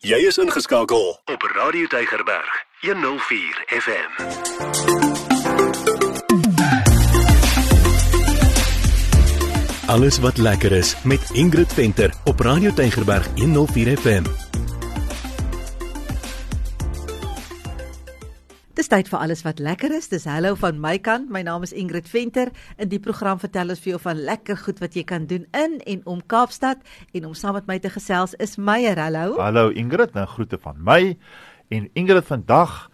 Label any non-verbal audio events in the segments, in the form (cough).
Jy is ingeskakel op Radio Tygerberg 104 FM. Alles wat lekker is met Ingrid Venter op Radio Tygerberg 104 FM. Dis tyd vir alles wat lekker is. Dis hallo van my kant. My naam is Ingrid Venter. In die program vertel ons vir jou van lekker goed wat jy kan doen in en om Kaapstad en om saam met my te gesels is Meyer. Hallo. Hallo Ingrid, nou groete van my. En Ingrid vandag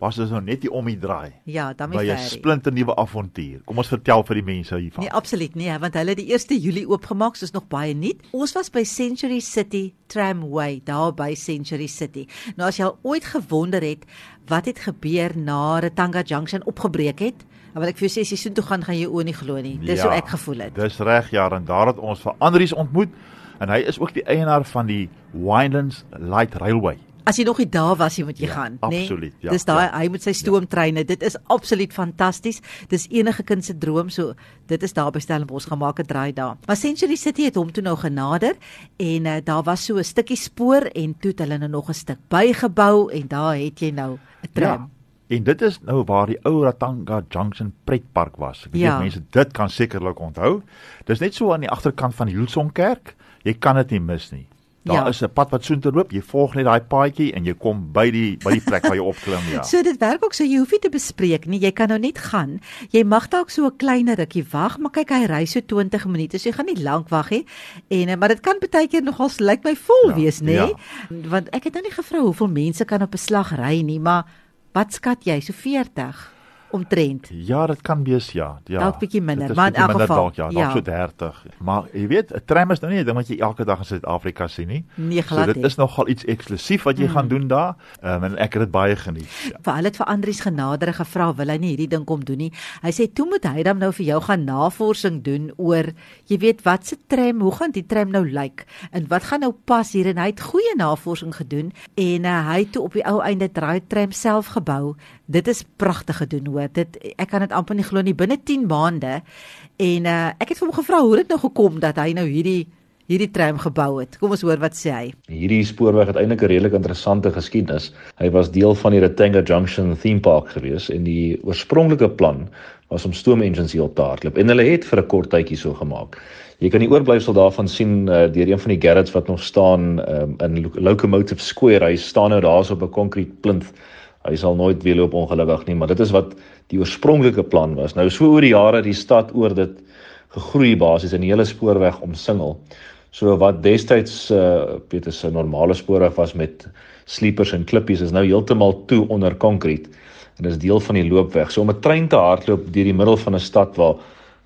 was ons nou net hier om die draai. Ja, dan by 'n splinte nuwe avontuur. Kom ons vertel vir die mense hiervan. Nee, absoluut nie, want hulle het die 1 Julie oopgemaak, soos nog baie nuut. Ons was by Century City Tramway, daar by Century City. Nou as jy al ooit gewonder het wat het gebeur na Retanga Junction opgebreek het, dan wil ek vir jou sê as jy soontoe gaan, gaan jy oë nie glo nie. Dis ja, hoe ek gevoel het. Dis reg, ja, en daar het ons vir Andries ontmoet en hy is ook die eienaar van die Winelands Light Railway. As jy nog nie daar was, jy moet jy ja, gaan, né? Nee? Absoluut, ja. Dis daai ja. hy moet sy stoomtreine. Dit is absoluut fantasties. Dis enige kind se droom so. Dit is daar by Stellenbosch gemaak 'n draai daar. Maar Century City het hom toe nou genader en uh, daar was so 'n stukkie spoor en toe het hulle nou nog 'n stuk bygebou en daar het jy nou 'n tram. Ja. En dit is nou waar die ou Ratanga Junction pretpark was. Ek weet ja. mense dit kan sekerlik onthou. Dis net so aan die agterkant van die Hillsong Kerk. Jy kan dit nie mis nie. Daar ja. is 'n pad wat soontoe loop. Jy volg net daai paadjie en jy kom by die by die plek waar jy opklim, ja. (laughs) so dit werk ook so jy hoef nie te bespreek nie. Jy kan nou net gaan. Jy mag dalk so 'n kleiner rukkie wag, maar kyk hy ry so 20 minute. So jy gaan nie lank wag nie. En eh, maar dit kan baie keer nogal lyk my vol ja, wees, nê? Ja. Want ek het nou nie gevra hoeveel mense kan op 'n slag ry nie, maar wat skat jy? So 40 omtrent. Ja, dit kan wees ja. Ja. Dalk bietjie minder, maar in elk geval dalk, ja, dalk ja. so 30. Maar jy weet, 'n tram is nou nie 'n ding wat jy elke dag in Suid-Afrika sien nie. Nee, glad nie. So dit is nogal iets eksklusief wat jy mm. gaan doen daar. Um, en ek het dit baie geniet. Ja. Vir hulle het vir Andries genadere gevra, wil hy nie hierdie ding kom doen nie. Hy sê toe moet hy dan nou vir jou gaan navorsing doen oor jy weet wat se tram, hoe gaan die tram nou lyk en wat gaan nou pas hier en hy het goeie navorsing gedoen en uh, hy het toe op die ou einde draai tram self gebou. Dit is pragtig gedoen hoor. Dit ek kan dit amper nie glo nie binne 10 maande. En uh, ek het vir hom gevra hoe dit nou gekom dat hy nou hierdie hierdie tram gebou het. Kom ons hoor wat sê hy. Hierdie spoorweg het eintlik 'n redelik interessante geskiedenis. Hy was deel van die Ratanga Junction Theme Park gewees en die oorspronklike plan was om stoom engines hier op te hardloop en hulle het vir 'n kort tydjie so gemaak. Jy kan die oorblyfsel daarvan sien uh, deur een van die garage wat nog staan um, in Locomotive Square. Hy staan nou daar so op 'n konkrete plinth hy sal nooit weer loop ongelukkig nie, maar dit is wat die oorspronklike plan was. Nou so oor die jare die stad oor dit gegroei basies in die hele spoorweg omsingel. So wat destyds uh weet is 'n normale spoorweg was met sleepers en klippies is nou heeltemal toe onder konkrete en dis deel van die loopweg. So om 'n trein te hardloop deur die middel van 'n stad waar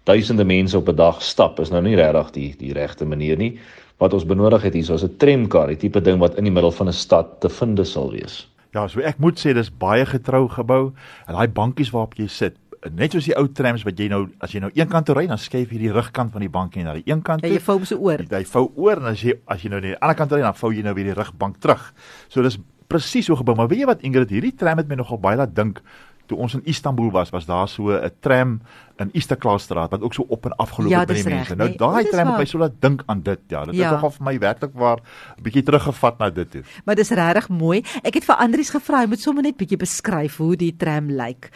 duisende mense op 'n dag stap is nou nie regtig die die regte manier nie. Wat ons benodig het hier is 'n tramkar, die tipe ding wat in die middel van 'n stad te vind sal wees. Ja, so ek moet sê dis baie getrou gebou en daai bankies waarop jy sit net soos die ou trams wat jy nou as jy nou een kant toe ry dan skuif jy die rugkant van die bankie na die een kant toe. Ja, jy vou so oor. Jy vou oor en as jy as jy nou na die ander kant ry dan vou jy nou weer die rugbank terug. So dis presies so gebou, maar weet jy wat Ingrid, hierdie tram het my nogal baie laat dink toe ons in Istanbul was, was daar so 'n tram in Isterklaasstraat wat ook so op en af geloop ja, het by die mense. Nou nee, daai tram het my so laat dink aan dit. Ja, dit ja. het nogal vir my werklik waar 'n bietjie teruggevat na dit toe. Maar dis regtig mooi. Ek het vir Andries gevra, hy moet sommer net bietjie beskryf hoe die tram lyk.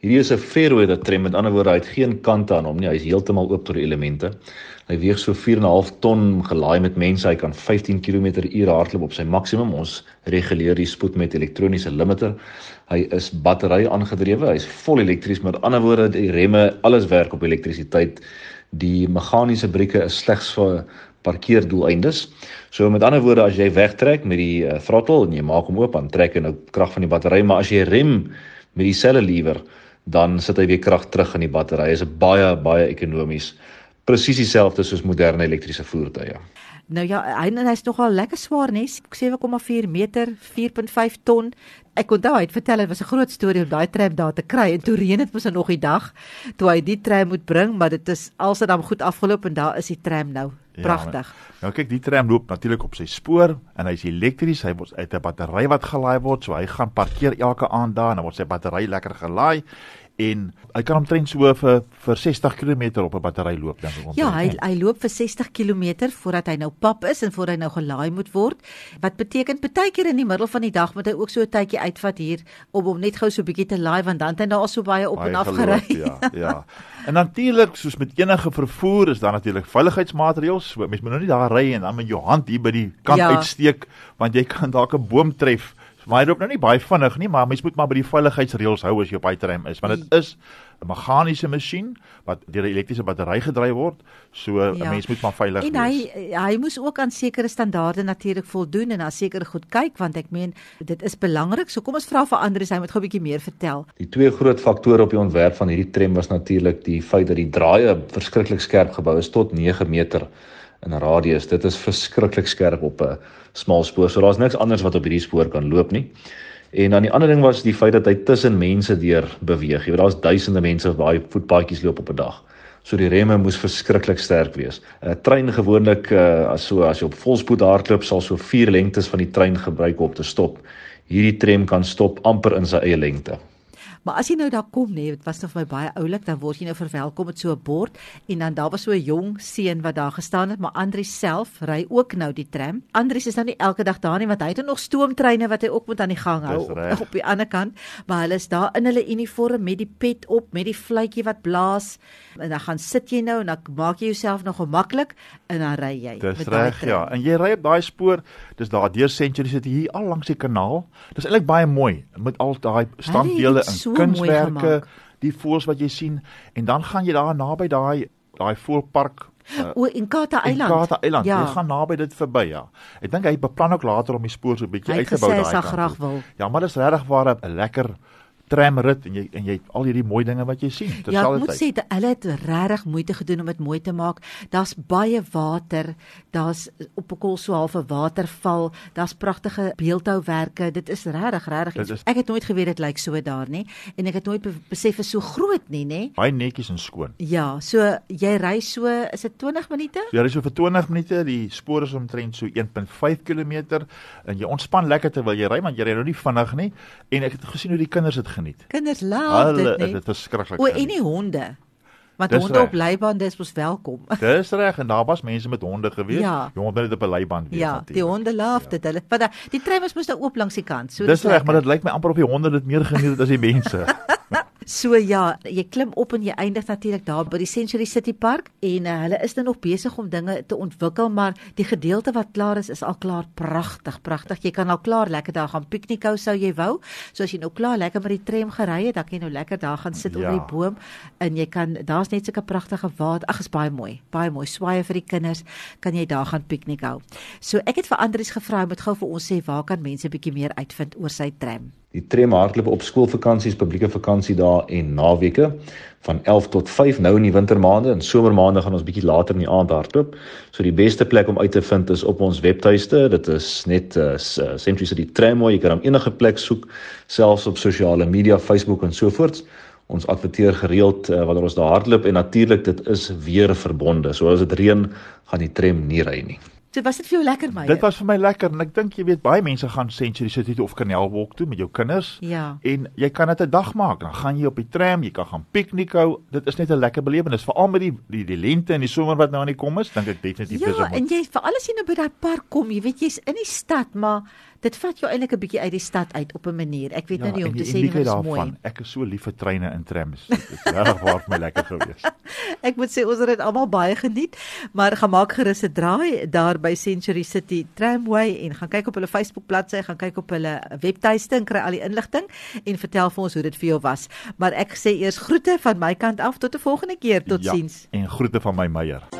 Hierdie is 'n fairweather tram, met ander woorde, hy het geen kante aan hom nie. Hy is heeltemal oop tot die elemente. Hy weeg so 4.5 ton gelaai met mense. Hy kan 15 km/h hardloop op sy maksimum. Ons reguleer die spoed met elektroniese limiter. Hy is battery aangedrewe. Hy's vol elektries. Met ander woorde, die remme, alles werk op elektrisiteit. Die meganiese brieke is slegs vir parkeerdoeleindes. So met ander woorde, as jy wegtrek met die uh, throttle en jy maak hom oop, dan trek hy nou krag van die battery, maar as jy rem met die selle lewer, dan sit hy weer krag terug in die battery. Hy is baie baie ekonomies. Presies dieselfde soos moderne elektriese voertuie. Nou ja, hy hy's nogal lekker swaar, nes 7,4 meter, 4.5 ton. Ek onthou hy het vertel dit was 'n groot storie om daai tram daar te kry en toe reën dit mos nog die dag toe hy die tram moet bring, maar dit is alsdam goed afgeloop en daar is die tram nou. Pragtig. Ja, nou kyk, die tram loop natuurlik op sy spoor en hy's elektries. Hy word uit 'n battery wat gelaai word, so hy gaan parkeer elke aand daar en dan word sy battery lekker gelaai en hy kan omtrent so vir vir 60 km op 'n battery loop dink ek. Ja, hy hy loop vir 60 km voordat hy nou pap is en voordat hy nou gelaai moet word. Wat beteken baie keer in die middel van die dag moet hy ook so 'n tydjie uitvat hier om hom net gou so 'n bietjie te laai want dan het hy nou al so baie op baie en af gery. Ja, ja. En natuurlik soos met enige vervoer is daar natuurlik veiligheidsmaatreëls. So, mens moet nou nie daar ry en dan met jou hand hier by die kant ja. uitsteek want jy kan dalk 'n boom tref Maar hy loop nou nie baie vinnig nie, maar mens moet maar by die veiligheidsreëls hou as jy op hy tram is, want dit is 'n meganiese masjien wat deur 'n elektriese battery gedryf word. So 'n ja. mens moet maar veilig en wees. En hy hy moes ook aan sekere standaarde natuurlik voldoen en na sekere goed kyk want ek meen dit is belangrik. So kom ons vra vir Andries, hy moet gou 'n bietjie meer vertel. Die twee groot faktore op die ontwerp van hierdie tram was natuurlik die feit dat die draaie verskriklik skerp gebou is tot 9 meter in radius. Dit is verskriklik skerp op 'n smal spoor. So daar's niks anders wat op hierdie spoor kan loop nie. En dan die ander ding was die feit dat hy tussen mense deur beweeg. Jy weet daar's duisende mense wat baie voetpaadjies loop op 'n dag. So die remme moes verskriklik sterk wees. 'n Trein gewoonlik uh, as so as jy op volspoed hardloop sal so 4 lengtes van die trein gebruik om te stop. Hierdie tram kan stop amper in sy eie lengte. Maar as jy nou daar kom nê, nee, dit was nog my baie oulik, dan word jy nou verwelkom met so 'n bord en dan daar was so 'n jong seun wat daar gestaan het, maar Andrius self ry ook nou die tram. Andrius is nou nie elke dag daar nie want hy het nog stoomtreine wat hy ook moet aan die gang hou op, (laughs) op die ander kant, maar hulle is daar in hulle uniform met die pet op, met die fluitjie wat blaas en dan gaan sit jy nou en dan maak jy jouself nog gemaklik en dan ry jy. Dis reg, ja. En jy ry op daai spoor, dis daar deur Century City hier al langs die kanaal. Dis eintlik baie mooi met al daai standbeelde en kunswerke, die voëls wat jy sien en dan gaan jy daar naby daai daai voëlpark uh, o in Kata Eiland. Kata Eiland. Ja. Jy gaan naby dit verby, ja. Ek dink hy beplan ook later om die spoor so 'n bietjie uit te bou daai kant. Ja, maar dis regtig waar 'n lekker tramrit en jy en jy het al hierdie mooi dinge wat jy sien terselfdertyd. Ja, ek moet sê hulle het regtig moeite gedoen om dit mooi te maak. Daar's baie water, daar's op 'n kol so half 'n waterval, daar's pragtige beeldhouwerke. Dit is regtig regtig. Ek het nooit geweet dit lyk so daar nie en ek het nooit besef is so groot nie, nê? Baie netjies en skoon. Ja, so jy ry so is dit 20 minute? Jy ry so vir 20 minute. Die spoor is omtrent so 1.5 km en jy ontspan lekker terwyl jy ry want jy ry nou nie vinnig nie en ek het gesien hoe die kinders dit geniet. Kinders laat dit net. Dit is verskriklik. O, en die honde. Want dis honde recht. op leiband dis mos welkom. (laughs) Dis reg en daar was mense met honde gewees. Ja. Die honde het op 'n leiband wees ja, natuurlik. Die honde laaf ja. dit. Hulle wat die trein was mos nou oop langs die kant. So dis reg, maar dit lyk my amper of die honde dit meer geniet as die mense. (laughs) So ja, jy klim op en jy eindig natuurlik daar by die Century City Park en uh, hulle is nou nog besig om dinge te ontwikkel, maar die gedeelte wat klaar is is al klaar pragtig, pragtig. Jy kan al klaar lekker daar gaan piknik hou sou jy wou. So as jy nou klaar lekker met die tram gery het, dan kan jy nou lekker daar gaan sit ja. onder die boom en jy kan daar's net sulke pragtige water. Ag, is baie mooi. Baie mooi. Swaaye vir die kinders, kan jy daar gaan piknik hou. So ek het vir Andrius gevra om dit gou vir ons sê waar kan mense bietjie meer uitvind oor sy tram? Die tram hardloop op skoolvakansies, publieke vakansiedae en naweke van 11 tot 5 nou in die wintermaande en somermaande gaan ons bietjie later in die aand hardloop. So die beste plek om uit te vind is op ons webtuiste. Dit is net uh, Century City Tramway. Jy kan hom enige plek soek, selfs op sosiale media, Facebook en so voort. Ons adverteer gereeld uh, wanneer ons daar hardloop en natuurlik dit is weer verbonde. So as dit reën, gaan die tram nie ry nie. So was dit vir jou lekker my? Dit was vir my lekker en ek dink jy weet baie mense gaan Century City of Canal Walk toe met jou kinders. Ja. En jy kan dit 'n dag maak. Dan gaan jy op die tram, jy kan gaan piknik hou. Dit is net 'n lekker belewenis veral met die die die lente en die somer wat nou aan die kom is, dink ek definitief ja, is om. Ja, en jy veral as jy nou by daai park kom, jy weet jy's in die stad, maar dit vat jou eintlik 'n bietjie uit die stad uit op 'n manier. Ek weet ja, nou nie hoe om te sê nie, dit is mooi. Ek is so lief vir treine en trams. Dit is regtig waar my lekker gewees. (laughs) ek moet sê ons het dit almal baie geniet, maar gemaak gerus 'n draai daar by Century City Tramway en gaan kyk op hulle Facebook bladsy, gaan kyk op hulle webtuiste en kry al die inligting en vertel vir ons hoe dit vir jou was. Maar ek sê eers groete van my kant af tot 'n volgende keer. Totsiens. Ja, en groete van my Meyer.